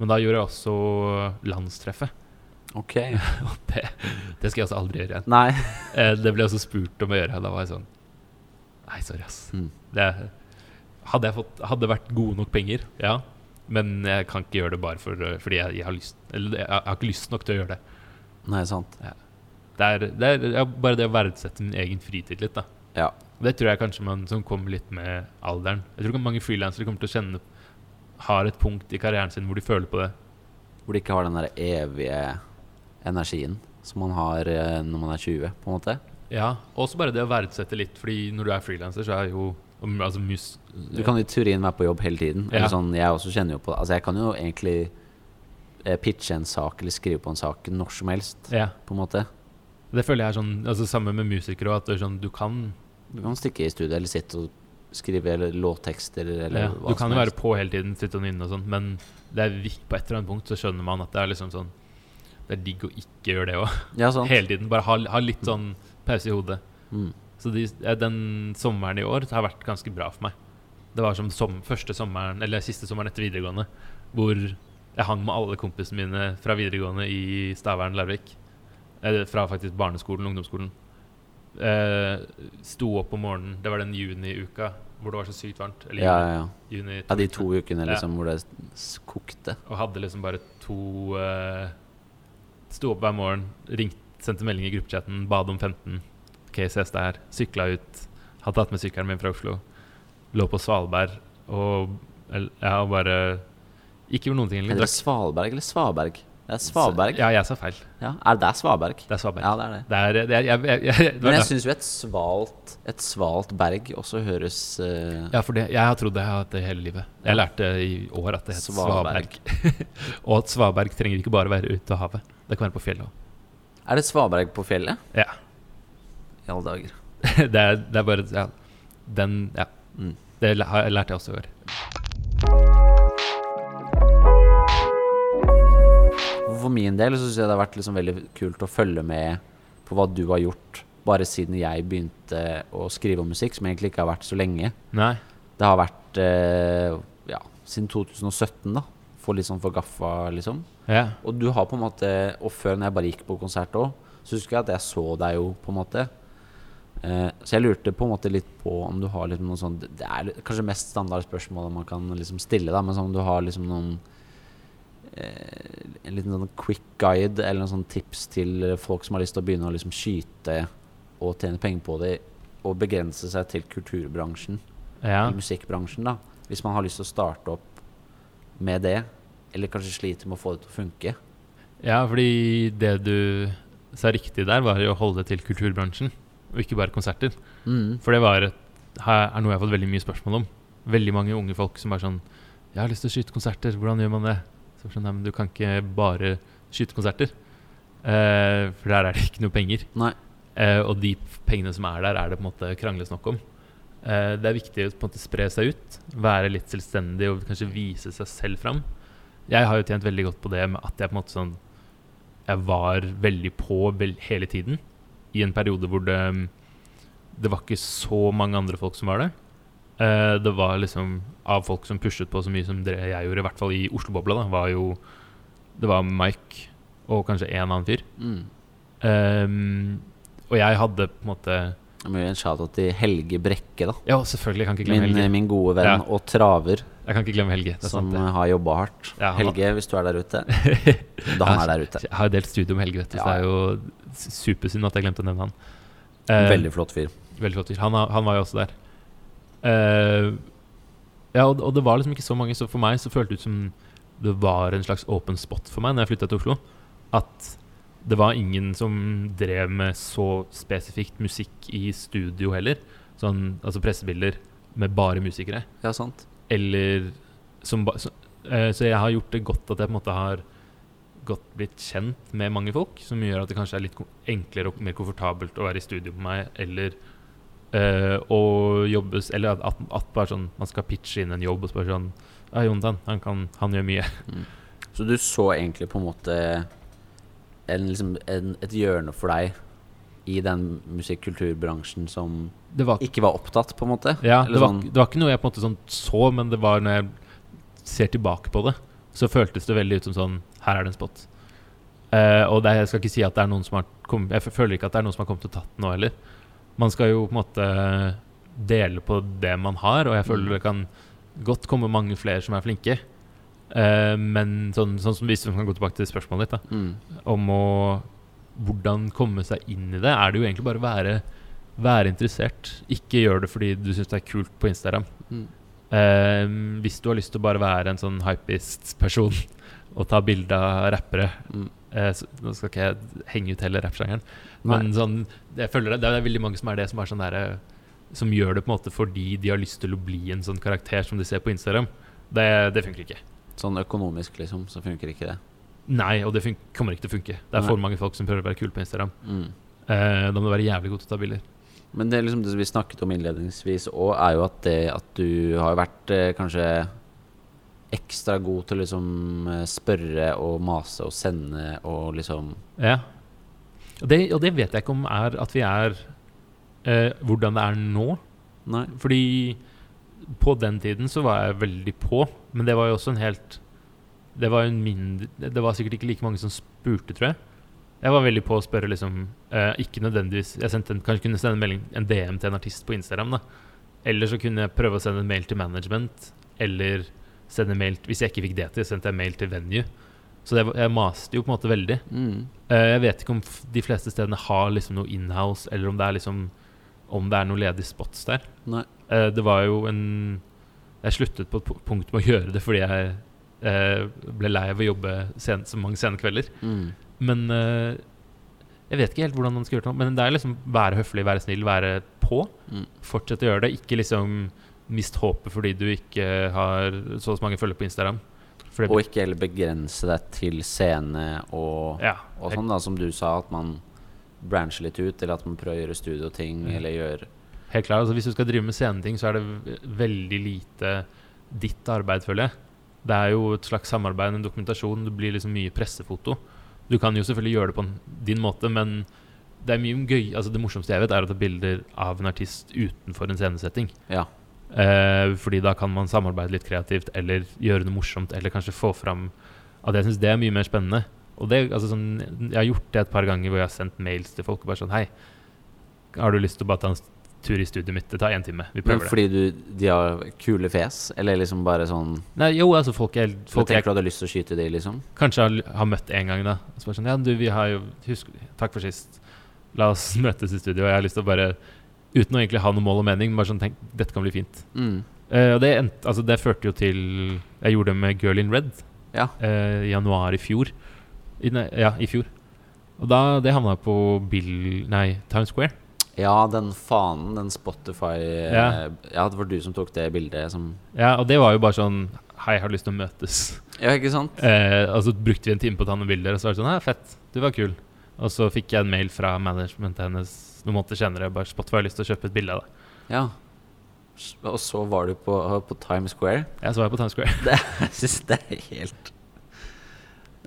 Men da gjorde jeg også landstreffet. Ok. Og det, det skal jeg altså aldri gjøre igjen. Nei. Eh, det ble jeg også spurt om å gjøre, da var jeg sånn Nei, sorry, ass. Mm. Det, hadde jeg fått Hadde vært gode nok penger, ja. Men jeg kan ikke gjøre det bare for, eh, fordi jeg, jeg har lyst Eller jeg, jeg har ikke lyst nok til å gjøre det. Nei, sant. Det er, det er bare det å verdsette min egen fritid litt, da. Ja. Det tror jeg kanskje man som kommer litt med alderen. Jeg tror mange frilansere kommer til å kjenne Har et punkt i karrieren sin hvor de føler på det. Hvor de ikke har den der evige energien som man har eh, når man er 20, på en måte. Ja, Også bare det å verdsette litt, Fordi når du er frilanser, så er jo altså mus... Du kan i teorien være på jobb hele tiden. Ja. Eller sånn, jeg også kjenner jo på. Altså, jeg kan jo egentlig eh, pitche en sak eller skrive på en sak når som helst, Ja, på en måte. Det føler jeg er sånn altså Sammen med musikere at det er sånn, du kan Du kan stikke i studio eller sitte og skrive eller låttekster eller ja, Du kan jo være på hele tiden, sitte og nynne og sånn, men det er på et eller annet punkt så skjønner man at det er liksom sånn Det er digg å ikke gjøre det òg. Ja. Hele tiden. Bare ha, ha litt sånn pause i hodet. Mm. Så de, den sommeren i år har vært ganske bra for meg. Det var som som første sommeren, eller siste sommeren etter videregående, hvor jeg hang med alle kompisene mine fra videregående i Stavern, Larvik. Fra faktisk barneskolen, ungdomsskolen. Eh, sto opp om morgenen, det var den juniuka hvor det var så sykt varmt. Eller Ja, ja, ja. juni, ja, de to ukene Ja. liksom hvor det kokte. Og hadde liksom bare to eh, Sto opp hver morgen, ringt, sendte melding i gruppechatten, bad om 15. Ok, ses der. Sykla ut. Hadde tatt med sykkelen min fra Oslo. Lå på Svalbard og ja, bare Ikke gjorde noen ting. Heter det Svalberg eller Svaberg? Det er Svaberg. Ja, jeg sa feil. Ja, er det Svaberg? Det er Svaberg. Ja, det er det. Det er, det er, jeg, jeg, jeg, det Men jeg syns jo et svalt, et svalt berg også høres uh... Ja, for det, jeg har trodd det har hatt det hele livet. Jeg lærte i år at det het Svaberg. Svaberg. og at svaberg trenger ikke bare være ute av havet. Det kan være på fjellet òg. Er det Svaberg på fjellet? Ja. I alle dager. det, er, det er bare ja, Den Ja. Mm. Det har- lærte jeg også i år. For min del så syns jeg det har vært liksom veldig kult å følge med på hva du har gjort bare siden jeg begynte å skrive om musikk, som egentlig ikke har vært så lenge. Nei. Det har vært eh, ja, siden 2017, da. For litt sånn for gaffa, liksom. Ja. Og du har på en måte Og før når jeg bare gikk på konsert òg, så husker jeg at jeg så deg jo, på en måte. Eh, så jeg lurte på en måte litt på om du har liksom noen sånn Det er kanskje mest standard spørsmål man kan liksom stille, da, men sånn om du har liksom noen eh, En liten sånn quick guide eller noen sånn tips til folk som har lyst til å begynne å liksom skyte og tjene penger på det, og begrense seg til kulturbransjen ja. i musikkbransjen, da. Hvis man har lyst til å starte opp med det, eller kanskje sliter med å få det til å funke. Ja, fordi det du sa riktig der, var jo å holde det til kulturbransjen, og ikke bare konserter. Mm. For det var et, her er noe jeg har fått veldig mye spørsmål om. Veldig mange unge folk som er sånn 'Jeg har lyst til å skyte konserter. Hvordan gjør man det?' Så sånn, Nei, men du kan ikke bare skyte konserter. Eh, for der er det ikke noe penger. Eh, og de pengene som er der, er det på en måte krangles nok om. Eh, det er viktig å på en måte spre seg ut, være litt selvstendig og kanskje vise seg selv fram. Jeg har jo tjent veldig godt på det med at jeg på en måte sånn Jeg var veldig på vel, hele tiden. I en periode hvor det Det var ikke så mange andre folk som var det. Eh, det var liksom Av folk som pushet på så mye som det jeg gjorde, i hvert fall i Oslo-bobla, da, var jo Det var Mike og kanskje en annen fyr. Mm. Um, og jeg hadde på en måte Jeg må gi en shout-out til Helge Brekke, da. Ja, selvfølgelig. Jeg kan ikke glemme Min, Helge. min gode venn Ja. og traver, Jeg kan ikke glemme Helge. Det er som sant, det. har jobba hardt. Ja, han- Helge, hvis du er der ute. Da han er der ute. Jeg har delt studio med Helge, vet du, så det er jo supersynd at jeg glemte å nevne han. Eh, Veldig flott fyr. veldig flott fyr. Han, han var jo også der. Eh, ja, og, og det var liksom ikke så mange, så for meg så føltes det ut som det var en slags åpen spot for meg når jeg flytta til Oslo. At det var ingen som drev med så spesifikt musikk i studio heller. Sånn, altså pressebilder med bare musikere. Ja, sant. Eller som ba, så, eh, så jeg har gjort det godt at jeg på en måte har godt blitt kjent med mange folk, som gjør at det kanskje er litt enklere og mer komfortabelt å være i studio med meg, eller eh, å jobbes Eller at, at, bare sånn man skal pitche inn en jobb og spørre sånn Ja, Jontan, han, kan, han gjør mye. Så du så egentlig på en måte en, liksom, en, et hjørne for deg i den musikk-kulturbransjen som Det var, ikke var opptatt, på en måte? ja, Eller det var, sånn- det var ikke noe jeg på en måte sånn så, men det var når jeg ser tilbake på det, så føltes det veldig ut som sånn Her er det en spot. Uh, og det, jeg skal ikke si at det er noen som har kommet Jeg føler ikke at det er noen som har kommet og tatt den nå heller. Man skal jo på en måte dele på det man har, og jeg føler Mm. det kan godt komme mange flere som er flinke. Eh, men sånn, sånn som hvis vi kan gå tilbake til spørsmålet ditt, da, mm. om å hvordan komme seg inn i det, er det jo egentlig bare å være, være interessert. Ikke gjør det fordi du syns det er kult på Instagram. Mm. Eh, hvis du har lyst til å bare være en sånn hypist-person og ta bilde av rappere Mm. uh, så, Nå skal ikke jeg henge ut hele rappsjangeren, men sånn, jeg føler det, det er veldig mange som er det, som er sånn derre Som gjør det på en måte fordi de har lyst til å bli en sånn karakter som de ser på Instagram. Det, det funker ikke. Sånn økonomisk, liksom, så funker ikke det. Nei, og det kommer ikke til å funke. Det er Nei. for mange folk som prøver å være kule på Instagram. Mm. Eh, da må du være jævlig god til å ta bilder. Men det, liksom, det vi snakket om innledningsvis òg, er jo at det at du har vært eh, kanskje ekstra god til å liksom eh, spørre og mase og sende og liksom Ja. Og det, og det vet jeg ikke om er at vi er eh, hvordan det er nå. Nei. Fordi på den tiden så var jeg veldig på, men det var jo også en helt Det var en mindre Det var sikkert ikke like mange som spurte, tror jeg. Jeg var veldig på å spørre liksom eh, Ikke nødvendigvis Jeg sendte en, kanskje kunne sende en melding En DM til en artist på Instagram, da. Eller så kunne jeg prøve å sende en mail til management. Eller sende mail Hvis jeg ikke fikk det til, sendte jeg mail til venue. Så det, jeg maste jo på en måte veldig. Mm. Eh, jeg vet ikke om de fleste stedene har liksom noe inhouse, eller om det er liksom om det er noen ledige spots der. Eh, det var jo en Jeg sluttet på et punkt med å gjøre det fordi jeg eh, ble lei av å jobbe sen, så mange sene kvelder. Mm. Men eh, jeg vet ikke helt hvordan man skal gjøre det. Men det er liksom være høflig, være snill, være på. Mm. Fortsette å gjøre det. Ikke liksom mist håpet fordi du ikke har så og så mange følgere på Instagram. Og ikke heller begrense deg til scene og, ja, og sånn, da, som du sa, at man brancher litt ut, eller at man prøver å gjøre studioting, Mm. eller gjøre Helt klart, altså Hvis du skal drive med sceneting, så er det veldig lite ditt arbeid, føler jeg. Det er jo et slags samarbeid, en dokumentasjon. Det blir liksom mye pressefoto. Du kan jo selvfølgelig gjøre det på din måte, men det er mye gøy Altså Det morsomste jeg vet, er å ta bilder av en artist utenfor en scenesetting. Ja. Eh, fordi da kan man samarbeide litt kreativt, eller gjøre noe morsomt, eller kanskje få fram at jeg syns det er mye mer spennende. Og det, altså sånn, Jeg har gjort det et par ganger hvor jeg har sendt mails til folk og bare sånn Hei, har du lyst til å bare ta en tur i studioet mitt? Det tar én time. Vi prøver det. fordi du, de har kule fjes, eller liksom bare sånn Nei, jo, altså folk er Folk jeg tenker du hadde lyst til å skyte de, liksom? kanskje har, har møtt en gang, da. Og så bare sånn Ja, du, vi har jo husk, Takk for sist. La oss møtes i studio. Jeg har lyst til å bare Uten å egentlig ha noe mål og mening, bare sånn tenk Dette kan bli fint. Mm. Uh, og det, endte, altså, det førte jo til Jeg gjorde det med Girl in Red. Ja. uh, i januar i fjor. I, nei, ja, i fjor. Og da, det havna på Bill Nei, Times Square. Ja, den fanen, den Spotify Ja. eh, ja, det var du som tok det bildet som Ja, og det var jo bare sånn Hei, jeg har lyst til å møtes. Ja, ikke sant? Eh, så brukte vi en time på å ta noen bilder, og så var det sånn Hei, fett, du var kul. Og så fikk jeg en mail fra managementet hennes noen måneder senere. Bare Spotify har lyst til å kjøpe et bilde av deg. Ja. Og så var du på, på Times Square. Ja, så var jeg på Times Square. Jeg synes det er helt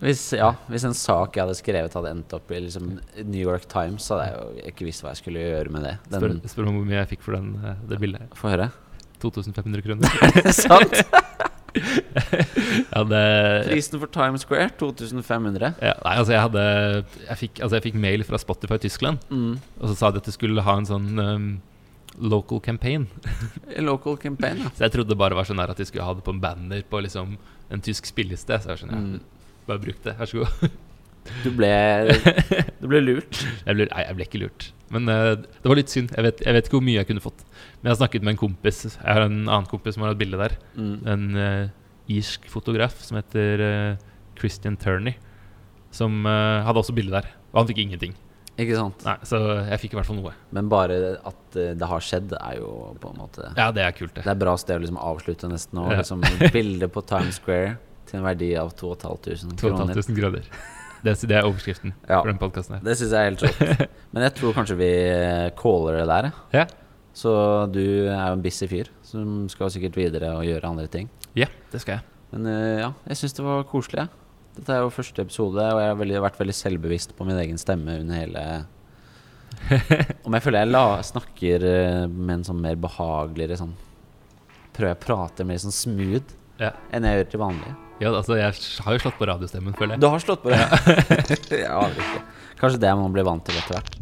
hvis, ja, hvis en sak jeg hadde skrevet, hadde endt opp i liksom, New York Times, så hadde jeg jo ikke visst hva jeg skulle gjøre med det. Spør, Den, spør om hvor mye jeg fikk for den, eh, det bildet. Få høre. 2500 kroner. Sant? ja, det, Prisen for Times Square 2500. ja, nei, altså jeg hadde jeg fikk, altså jeg fikk mail fra Spotify i Tyskland, Mm. og så sa de at de skulle ha en sånn um, local campaign. Local campaign, ja. Så jeg trodde det bare var sånn at de skulle ha det på en banner på liksom en tysk spillested. Så jeg sånn, Mm. Bare bruk det, vær så god. Du ble, du ble lurt. Jeg ble, nei, jeg ble ikke lurt. Men uh, det var litt synd. Jeg vet, jeg vet ikke hvor mye jeg kunne fått. Men jeg har snakket med en kompis. Jeg har en annen kompis som har et bilde der. Mm. En uh, irsk fotograf som heter uh, Christian Turney. Som hadde også bilde der. Og han fikk ingenting. Ikke sant? Nei, Så jeg fikk i hvert fall noe. Men bare at det har skjedd, er jo på en måte Ja, det er kult, det. Det er bra sted å liksom avslutte nesten nå. Ja. Liksom, bilde på Times Square til en verdi av 2500 kroner. 2500 kroner. Det, det er overskriften Ja. for den podkasten her. Det syns jeg er helt rått. Men jeg tror kanskje vi eh, caller det der. Ja. Så du er jo en busy fyr som skal sikkert videre og gjøre andre ting. Ja, det skal jeg. Men eh, ja, jeg syns det var koselig. Dette er jo første episode, og jeg har veldig, vært veldig selvbevisst på min egen stemme under hele Om jeg føler jeg la, snakker eh, med en sånn mer behageligere sånn Prøver jeg å prate mer sånn smooth Ja. enn jeg gjør til vanlig. Ja, altså, jeg har jo slått på radiostemmen, føler jeg. Du har slått på det? jeg aner ikke. Kanskje det man blir vant til etter hvert.